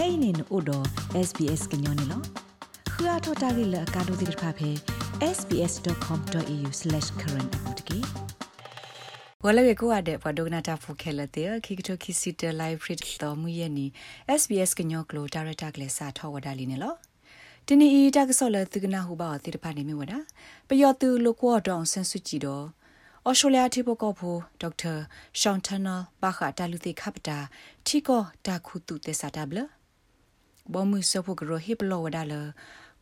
kainin odo sbs gnyone lo khua thota gi la ka do dir pha phe sbs.com.au/current apotki wala ge ko ade pa dogna ta phu khela te ki ki to ki sit live read to mu ye ni sbs gnyo klo director kle sa thaw wada li ne lo တနီဤတကဆောလသကနာဟုပါတိတဖာနေမြဝဒပယောတူလကောတောင်ဆန်စုကြည်တော့ဩစတြေးလျထိပကောဖိုဒေါက်တာရှောင်းထနယ်ဘာခတာလူတိခပတာထီကောတာခုတုတေစာတဘလ ဘောမှုစဖို့ကရဟိပလောဝဒါလ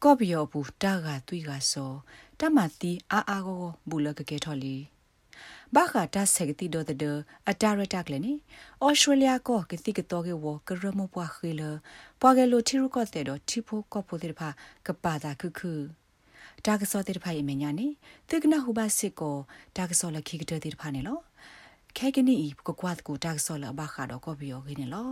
ကောဘီယောဘူးတာကသွီကဆောတမတီအာအာကိုဘူးလကကေထော်လီဘာခတာဆက်ကတိဒိုဒအတာရတက်လည်းနိဩစတြေးလျကောကတိကတော့ကေဝကရမပွားခေလပွားကလိုထီရကောတဲ့တော့ထီဖိုကောဖိုတဲ့ဖာကပါတာခုခုဒါကစောတဲ့ဖိုင်မညာနေတေကနာဟူဘာစစ်ကိုဒါကစောလခိကတဲ့ဖာနေလောခဲကနီကကွာတ်ကိုဒါကစောလဘာခါတော့ကောဘီယောခင်းနေလော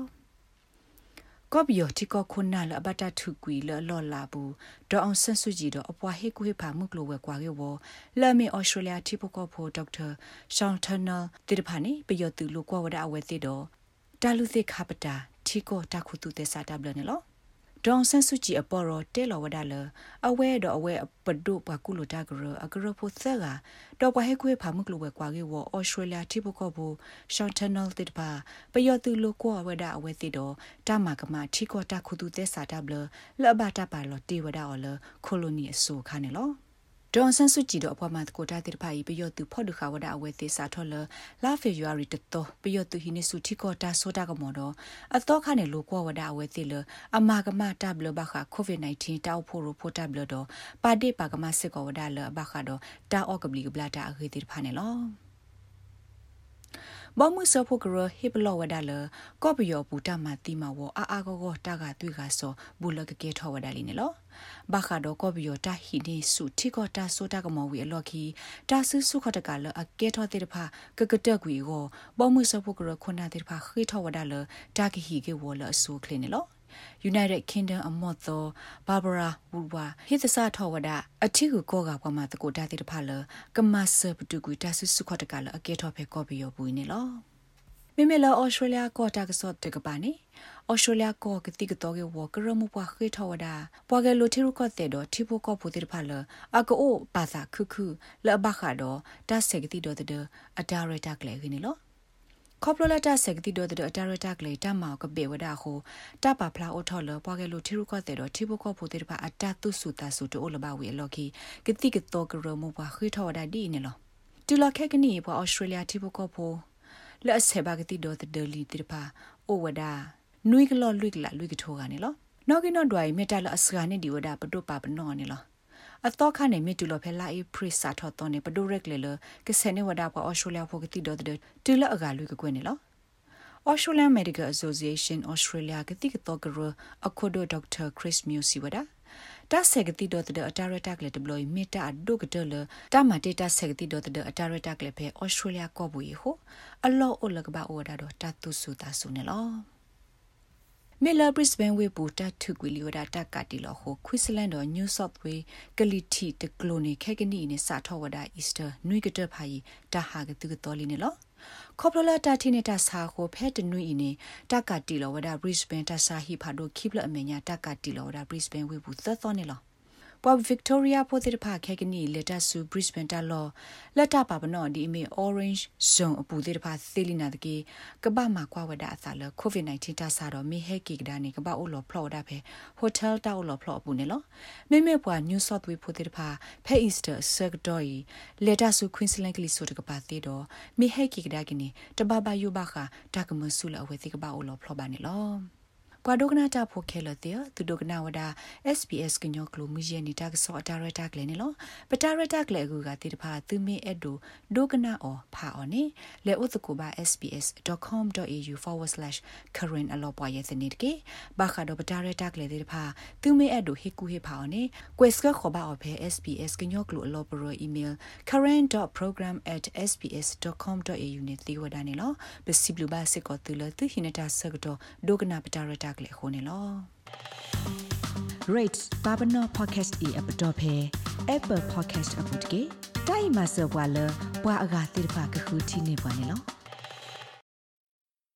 ကောဘီယောတီကောခုနာလဘတာထုကွီလလော်လာဘူးဒေါအောင်ဆန်စုကြည်တော့အပွားဟေကူဟေဖာမှုကလိုဝဲကွာကေဝလာမီဩစတြေးလျတီပကောဖိုဒေါက်တာရှောင်းထနယ်တိတဖာနေပယောတူလိုကွာဝဒအဝဲတိတော့တာလူသိခပတာတီကောတာခုတူတဲ့စာတဘလနေလော ဒေါန်ဆန်စုကြည်အပေါ်တော့တဲလော်ဝဒါလအဝဲတော့အဝဲပဒုပကုလိုတာဂရအဂရဖို့သက်ကတော့ပဟဲခွေဖာမှုကလိုဝဲကွာကေဝအော်စတြေးလျတိဘကောဘူရှောင်းထနယ်တစ်ပါပယောတူလိုကွာဝဒါအဝဲတိတော့တမကမထီကောတာခုတူတဲ့စာတဘလလဘတာပါလော်တေဝဒါအော်လခိုလိုနီအဆိုခါနေလော ဒေါန်ဆန်စုကြည်တော့အပေါ်မှာကိုတာတိဖိုင်ပယောတူဖော့ဒခါဝဒအဝဲသေးစာထော်လလာဖေယူရီတတော်ပယောတူဟိနေစုတီကောတာဆိုတာကမော်တော့အတော့ခနဲ့လိုကောဝဒအဝဲသေးလအမာကမတဘလဘခကိုဗစ် -19 တောက်ဖို့ရဖို့တဘလတော့ပါတိပါကမစစ်ကောဝဒလဘခတော့တာအော့ကပလီကဘလာတာအခေတိဖာနေလော ဘောမှုစဖို့ကရဟိပလောဝဒါလကောပယောပူတမတိမဝအာအာကောကောတာကတွေ့ကဆောဘူလကကေထောဝဒါလီနေလောဘာခါဒကောပယောတာဟိနေစုထိကောတာဆိုတာကမောဝီအလော်ခီတာဆူစုခတကလအကေထောတေတဖာကကတက်ကွေကိုဘောမှုစဖို့ကရခုနာတေတဖာခိထောဝဒါလတာကဟီကေဝလအဆူကလင်းနေလော United Kingdom အမော့သော Barbara Woodwa ဟိသစထောဝဒအထီကိုကောကပမာတကိုတာတိတဖလကမဆပတူကူတာဆုစုခတ်တကလအကေထောဖေကောပီယောဘူးနေလောမိမလာဩစတြေးလျကောတာကစော့တကပါနေဩစတြေးလျကောကတိကတော့ကေဝကရမှုပွားခေထောဝဒပွားကလိုတီရုကောတဲ့တော့တီဖိုကောပူတိဖာလအကောပါသာခုခုလဘခါတော့တာဆက်ကတိတော့တဲ့အဒါရတာကလေးခင်းနေလော ခေါပလလတာဆက်ကတိဒိုဒအတာရတာကလေတမောက်ကပေဝဒါဟုတပဖလာအိုထော်လပွားကဲလို့ထီရုကတဲ့တော့ထီဘကောဖိုတေပါအတတုစုတာစုတိုလဘဝေလော်ခီကတိကတော့ကရမဘခိထော်ဒါဒီနေလောတူလခက်ကနီပွားဩစတြေးလျထီဘကောဖိုလက်ဆေဘကတိဒိုဒလီတိပါအိုဝဒါနွိကလော်လွိကလာလွိကထိုးကနေလောနောက်က ino ့ဒွိုင်မေတ္တလအစကနေဒီဝဒါပတုပါပနောနေလော အတော့ခနဲ့မြတူလဖဲလာအေပရစ်စာထော်တော်နေပဒိုရက်လေလကစနေဝဒါပေါ်အော်စတြေးလျဖို့ကတိတော့တဲ့တူလအကလူကကွနေလော Australian Medical Association Australia ကတိကတော့ကရအခုဒိုဒေါက်တာခရစ်မြူစီဝဒါတာဆက်ကတိတော့တဲ့အတာရတာကလေဒပလိုမီတာဒုကတလတာမတေတာဆက်ကတိတော့တဲ့အတာရတာကလေဖဲ Australia ကောဘူးဟိုအလောအလကဘာအိုဒါတော့တတုစုတာဆုနေလော မေလာဘရစ်ဘန်ဝေပူတထုကွီလီဝဒတာကတီလောဟိုခွီစလန်တော်နယူးဆော့ဝေးကလီတီတကလိုနီခဲကနီနေစာထောဝဒအီစတာနွိကတဖိုင်တာဟာကတူကတော်လီနေလောခေါပလလာတာတီနေတာစာကိုဖဲတနွိအင်းတက်ကတီလောဝဒဘရစ်ဘန်တဆာဟီဖာဒိုခိပလအမညာတက်ကတီလောဝဒဘရစ်ဘန်ဝေပူသသောနေလော ပွာဗစ်တိုးရီယာပိုတိတဖခဲကနီလက်တာဆူဘရစ်ဘန်တာလောလက်တာပါပနောဒီအမေ orange zone အပူတိတဖသေလီနာတကေကပမာကွာဝဒအစာလ covid 19 တာစာတော့မိဟဲကီကဒါနေကပအိုလောဖလော်ဒါဖဲဟိုတယ်တာအိုလောဖလော်ပူနေလောမိမေပွာ new south way ပိုတိတဖဖဲ easter circuit လက်တာဆူ queensland ကလီဆိုတကပါသေးတော့မိဟဲကီကဒါကင်းတဘဘယူဘခတာကမဆူလအဝဲတိကပအိုလောဖလော်ပါနေလော ပဒုကနာတာဖိုခဲလတဲ့သူဒုကနာဝဒ SPS ကညောကလိုမီယနီတာကစောတာရတာကလည်းနော်ပတာရတာကလည်းကူကတိတဖာသူမင်းအဲ့ဒိုဒုကနာအောဖာအော်နေလေဥတကူပါ sps.com.au/current အလောပွားရဲ့စနေတကေဘာခါတော့ပတာရတာကလည်းတိတဖာသူမင်းအဲ့ဒိုဟေကူဟေဖာအော်နေ quest ကခေါ်ပါအော်ဖဲ SPS ကညောကလိုအလောပရို email current.program@sps.com.au နဲ့သေဝဒနေလောပစီဘလူဘာစစ်ကောတူလသူဟိနတာဆကတော့ဒုကနာပတာရတာကလေခုန်လော rate babano podcast e app dot phe apple podcast app တကေတိုင်မဆဝါလဘွာအဂါတိဖာကခုတီနေပါနေလော